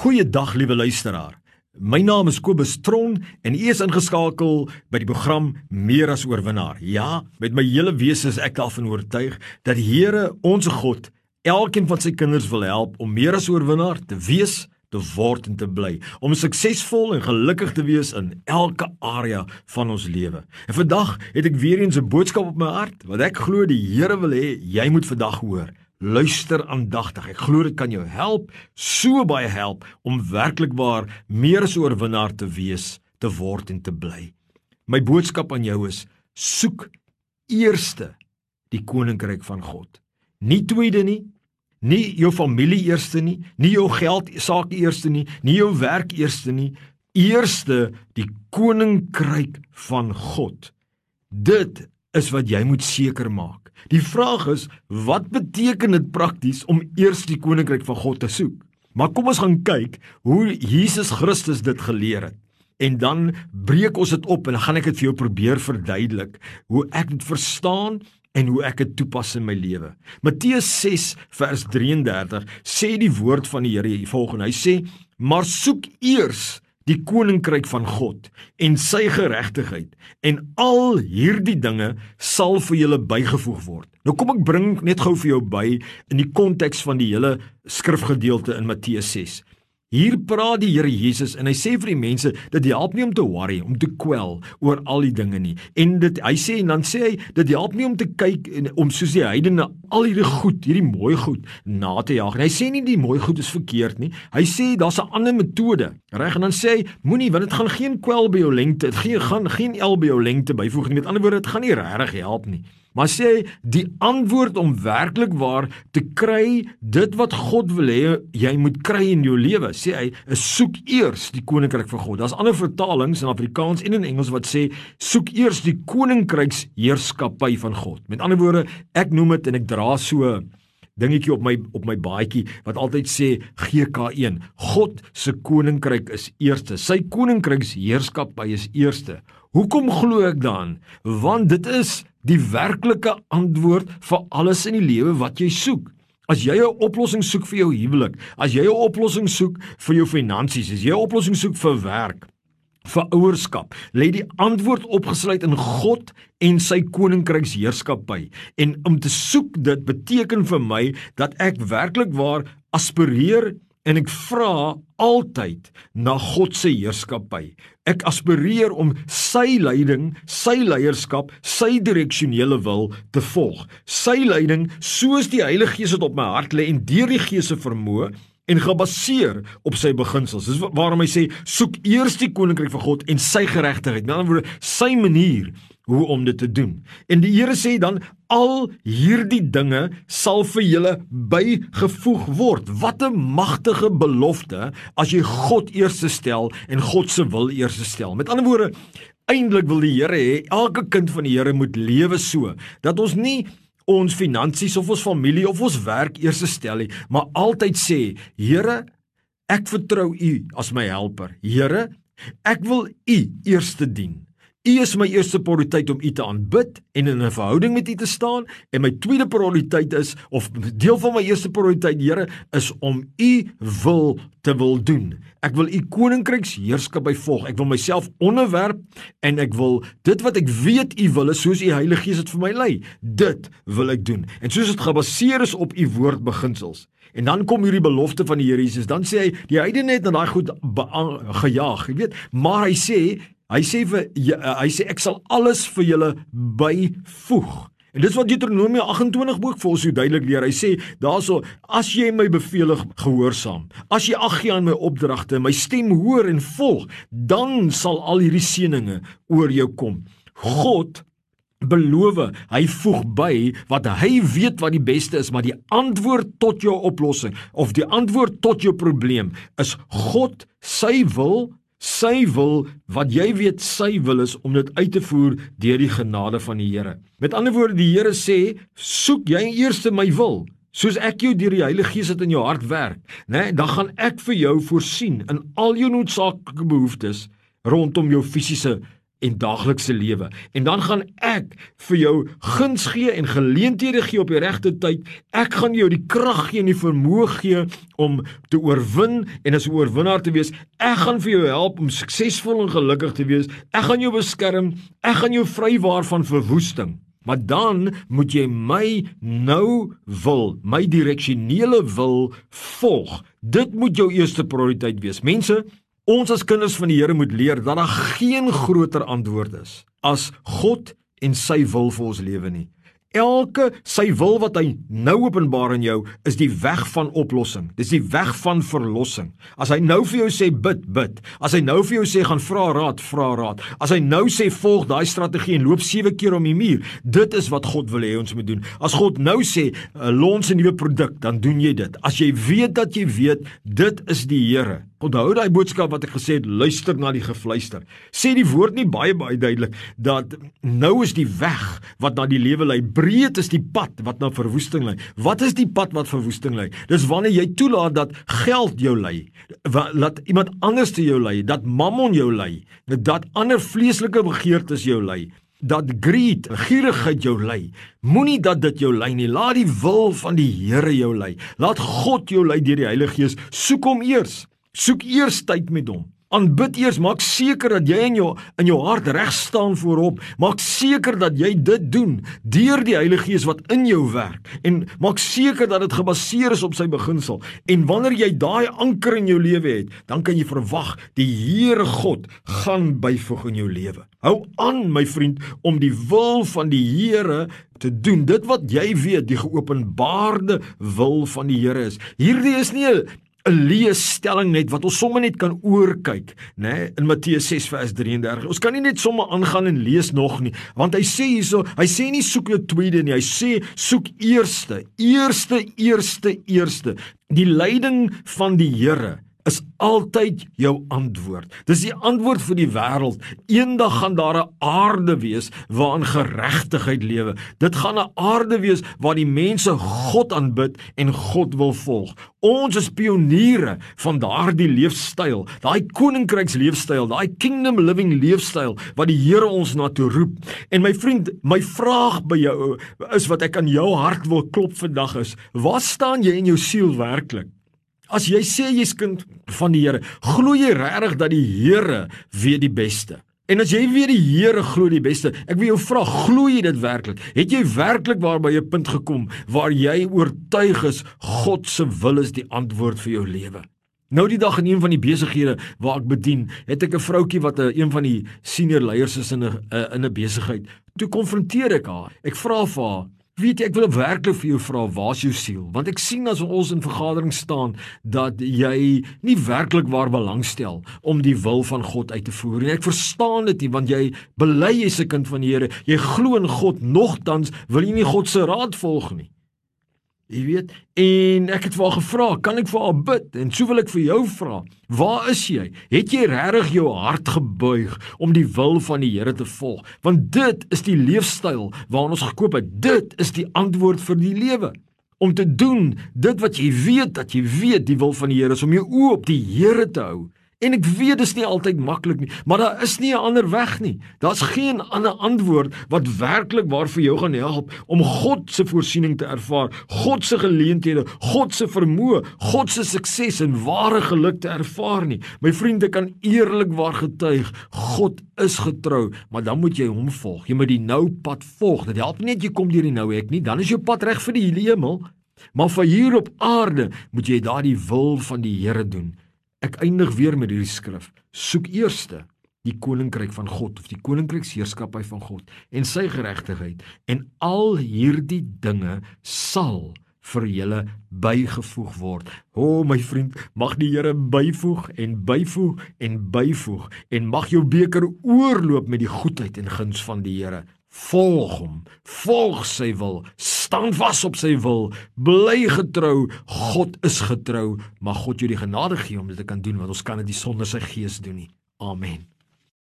Goeiedag liewe luisteraar. My naam is Kobus Tron en u is ingeskakel by die program Meer as oorwinnaar. Ja, met my hele wese is ek daarvan oortuig dat die Here, ons God, elkeen van sy kinders wil help om meer as oorwinnaar te wees, te word en te bly, om suksesvol en gelukkig te wees in elke area van ons lewe. En vandag het ek weer eens 'n boodskap op my hart wat ek glo die Here wil hê jy moet vandag hoor. Luister aandagtig. Ek glo dit kan jou help, so baie help om werklik waar meer as oorwinnaar te wees, te word en te bly. My boodskap aan jou is: soek eerste die koninkryk van God. Nie tweede nie, nie jou familie eerste nie, nie jou geld sake eerste nie, nie jou werk eerste nie, eerste die koninkryk van God. Dit is wat jy moet seker maak. Die vraag is, wat beteken dit prakties om eers die koninkryk van God te soek? Maar kom ons gaan kyk hoe Jesus Christus dit geleer het. En dan breek ons dit op en dan gaan ek dit vir jou probeer verduidelik hoe ek dit verstaan en hoe ek dit toepas in my lewe. Matteus 6 vers 33 sê die woord van die Here hier volgens. Hy sê: "Maar soek eers die koninkryk van God en sy geregtigheid en al hierdie dinge sal vir julle bygevoeg word. Nou kom ek bring net gou vir jou by in die konteks van die hele skrifgedeelte in Matteus 6. Hier praat die Here Jesus en hy sê vir die mense dat dit help nie om te worry, om te kwel oor al die dinge nie. En dit hy sê en dan sê hy dit help nie om te kyk en om soos die heidene al hierdie goed, hierdie mooi goed na te jaag. En hy sê nie die mooi goed is verkeerd nie. Hy sê daar's 'n ander metode. Reg en dan sê hy moenie want dit gaan geen kwel by jou lengte, dit gaan geen el by jou lengte byvoeg nie. Met ander woorde, dit gaan nie regtig help nie. Maar sê die antwoord om werklik waar te kry dit wat God wil hê jy moet kry in jou lewe. Sê hy, is soek eers die koninkryk van God. Daar's ander vertalings in Afrikaans en in Engels wat sê soek eers die koninkryks heerskappy van God. Met ander woorde, ek noem dit en ek dra so dingetjie op my op my baadjie wat altyd sê GK1. God se koninkryk is eerste. Sy koninkryks heerskappy is eerste. Hoekom glo ek dan? Want dit is die werklike antwoord vir alles in die lewe wat jy soek. As jy 'n oplossing soek vir jou huwelik, as jy 'n oplossing soek vir jou finansies, as jy 'n oplossing soek vir werk, vir ouerskap, lê die antwoord opgesluit in God en sy koninkryks heerskappy. En om te soek dit beteken vir my dat ek werklik waar aspireer en ek vra altyd na God se heerskappy. Ek aspireer om sy leiding, sy leierskap, sy direksionele wil te volg. Sy leiding soos die Heilige Gees dit op my hart lê en deur die Gees se vermoë en gebaseer op sy beginsels. Dis waarom hy sê soek eers die koninkryk van God en sy geregtigheid. Met ander woorde, sy manier hoe om dit te doen. En die Here sê dan al hierdie dinge sal vir julle bygevoeg word. Wat 'n magtige belofte as jy God eers stel en God se wil eers stel. Met ander woorde, eintlik wil die Here hê elke kind van die Here moet lewe so dat ons nie ons finansies of ons familie of ons werk eers stel nie, maar altyd sê, Here, ek vertrou U as my helper. Here, ek wil U eerste dien. U is my eerste prioriteit om U te aanbid en in 'n verhouding met U te staan en my tweede prioriteit is of deel van my eerste prioriteit Here is om U wil te wil doen. Ek wil U koninkryks heerskap byvolg. Ek wil myself onderwerp en ek wil dit wat ek weet U wil is soos U Heilige Gees dit vir my lei. Dit wil ek doen. En soos dit gebaseer is op U woord beginsels. En dan kom hierdie belofte van die Here Jesus. Dan sê hy die heidene het na daai goed gejaag, jy weet, maar hy sê Hy sê vir uh, hy sê ek sal alles vir julle byvoeg. En dis wat Deuteronomy 28 boek vir ons so duidelik leer. Hy sê daarso as jy my beveel gehoorsaam, as jy ag gee aan my opdragte, my stem hoor en volg, dan sal al hierdie seëninge oor jou kom. God beloof, hy voeg by wat hy weet wat die beste is, maar die antwoord tot jou oplossing of die antwoord tot jou probleem is God sy wil Sy wil wat jy weet sy wil is om dit uit te voer deur die genade van die Here. Met ander woorde die Here sê, soek jy eers my wil, soos ek jou deur die Heilige Gees het in jou hart werk, né? Nee, dan gaan ek vir jou voorsien in al jou noodsaaklike behoeftes rondom jou fisiese en daaglikse lewe. En dan gaan ek vir jou guns gee en geleenthede gee op die regte tyd. Ek gaan jou die krag gee en die vermoë gee om te oorwin en as 'n oorwinnaar te wees. Ek gaan vir jou help om suksesvol en gelukkig te wees. Ek gaan jou beskerm. Ek gaan jou vrywaar van verwoesting. Maar dan moet jy my nou wil, my direksionele wil volg. Dit moet jou eerste prioriteit wees. Mense, Ons as kinders van die Here moet leer dat daar geen groter antwoord is as God en sy wil vir ons lewe nie. Elke sy wil wat hy nou openbaar in jou is die weg van oplossing. Dis die weg van verlossing. As hy nou vir jou sê bid, bid. As hy nou vir jou sê gaan vra raad, vra raad. As hy nou sê volg daai strategie en loop 7 keer om die muur, dit is wat God wil hê ons moet doen. As God nou sê uh, lons 'n nuwe produk, dan doen jy dit. As jy weet dat jy weet dit is die Here Onthou daai boodskap wat ek gesê het, luister na die gefluister. Sê die woord nie baie baie duidelik dat nou is die weg wat na die lewe lei, breed is die pad wat na verwoesting lei. Wat is die pad wat verwoesting lei? Dis wanneer jy toelaat dat geld jou lei, dat iemand anders te jou lei, dat mammon jou lei, dat ander vleeslike begeertes jou lei dat greed, gierigheid jou lei. Moenie dat dit jou lei nie. Laat die wil van die Here jou lei. Laat God jou lei deur die Heilige Gees. Soek hom eers. Soek eers tyd met hom. Aanbid eers, maak seker dat jy in jou in jou hart reg staan voor hom. Maak seker dat jy dit doen deur die Heilige Gees wat in jou werk en maak seker dat dit gebaseer is op sy beginsel. En wanneer jy daai anker in jou lewe het, dan kan jy verwag die Here God gaan byvoeg in jou lewe. Hou aan my vriend om die wil van die Here te doen. Dit wat jy weet, die geopenbaarde wil van die Here is. Hierdie is nie 'n leesstelling net wat ons sommer net kan oorkyk, nê, nee, in Matteus 6 vers 33. Ons kan nie net sommer aangaan en lees nog nie, want hy sê hierso, hy sê nie soek jou tweede nie, hy sê soek eerste, eerste, eerste, eerste die leiding van die Here is altyd jou antwoord. Dis die antwoord vir die wêreld. Eendag gaan daar 'n aarde wees waarin geregtigheid lewe. Dit gaan 'n aarde wees waar die mense God aanbid en God wil volg. Ons is pioniere van daardie leefstyl, daai koninkryks leefstyl, daai kingdom living leefstyl wat die Here ons na toe roep. En my vriend, my vraag by jou is wat ek aan jou hart wil klop vandag is: Waar staan jy in jou siel werklik? As jy sê jy's kind van die Here, glo jy regtig dat die Here weet die beste? En as jy weet die Here glo die beste, ek wil jou vra, glo jy dit werklik? Het jy werklik waar by 'n punt gekom waar jy oortuig is God se wil is die antwoord vir jou lewe? Nou die dag in een van die besighede waar ek bedien, het ek 'n vroutjie wat 'n een van die senior leiers is in 'n in 'n besigheid. Toe konfronteer ek haar. Ek vra vir haar, Weet jy, ek wil werklik vir jou vra, waar's jou siel? Want ek sien as ons in vergadering staan dat jy nie werklik waar belangstel om die wil van God uit te voer nie. Ek verstaan dit nie, want jy bely jy's 'n kind van die Here. Jy glo in God, nogtans wil jy nie God se raad volg nie. Jy weet, en ek het vir haar gevra, kan ek vir haar bid? En so wil ek vir jou vra, waar is jy? Het jy regtig jou hart gebuig om die wil van die Here te volg? Want dit is die leefstyl waarna ons gekoop het. Dit is die antwoord vir die lewe. Om te doen dit wat jy weet dat jy weet die wil van die Here is om jou oë op die Here te hou En ek weet dit is nie altyd maklik nie, maar daar is nie 'n ander weg nie. Daar's geen ander antwoord wat werklik waar vir jou gaan help om God se voorsiening te ervaar, God se geleenthede, God se vermoë, God se sukses en ware geluk te ervaar nie. My vriende kan eerlikwaar getuig, God is getrou, maar dan moet jy hom volg. Jy moet die nou pad volg. Dit help nie net jy kom deur die nou hek nie, dan is jou pad reg vir die hemel. Maar vir hier op aarde moet jy daardie wil van die Here doen. Ek eindig weer met hierdie skrif. Soek eerste die koninkryk van God of die koninkryksheerskappy van God en sy geregtigheid en al hierdie dinge sal vir julle bygevoeg word. O oh, my vriend, mag die Here byvoeg en byvoeg en byvoeg en mag jou beker oorloop met die goedheid en guns van die Here. Volg hom, volg sy wil, staan vas op sy wil, bly getrou. God is getrou, maar God jou die genade gee om dit te kan doen want ons kan dit nie sonder sy gees doen nie. Amen.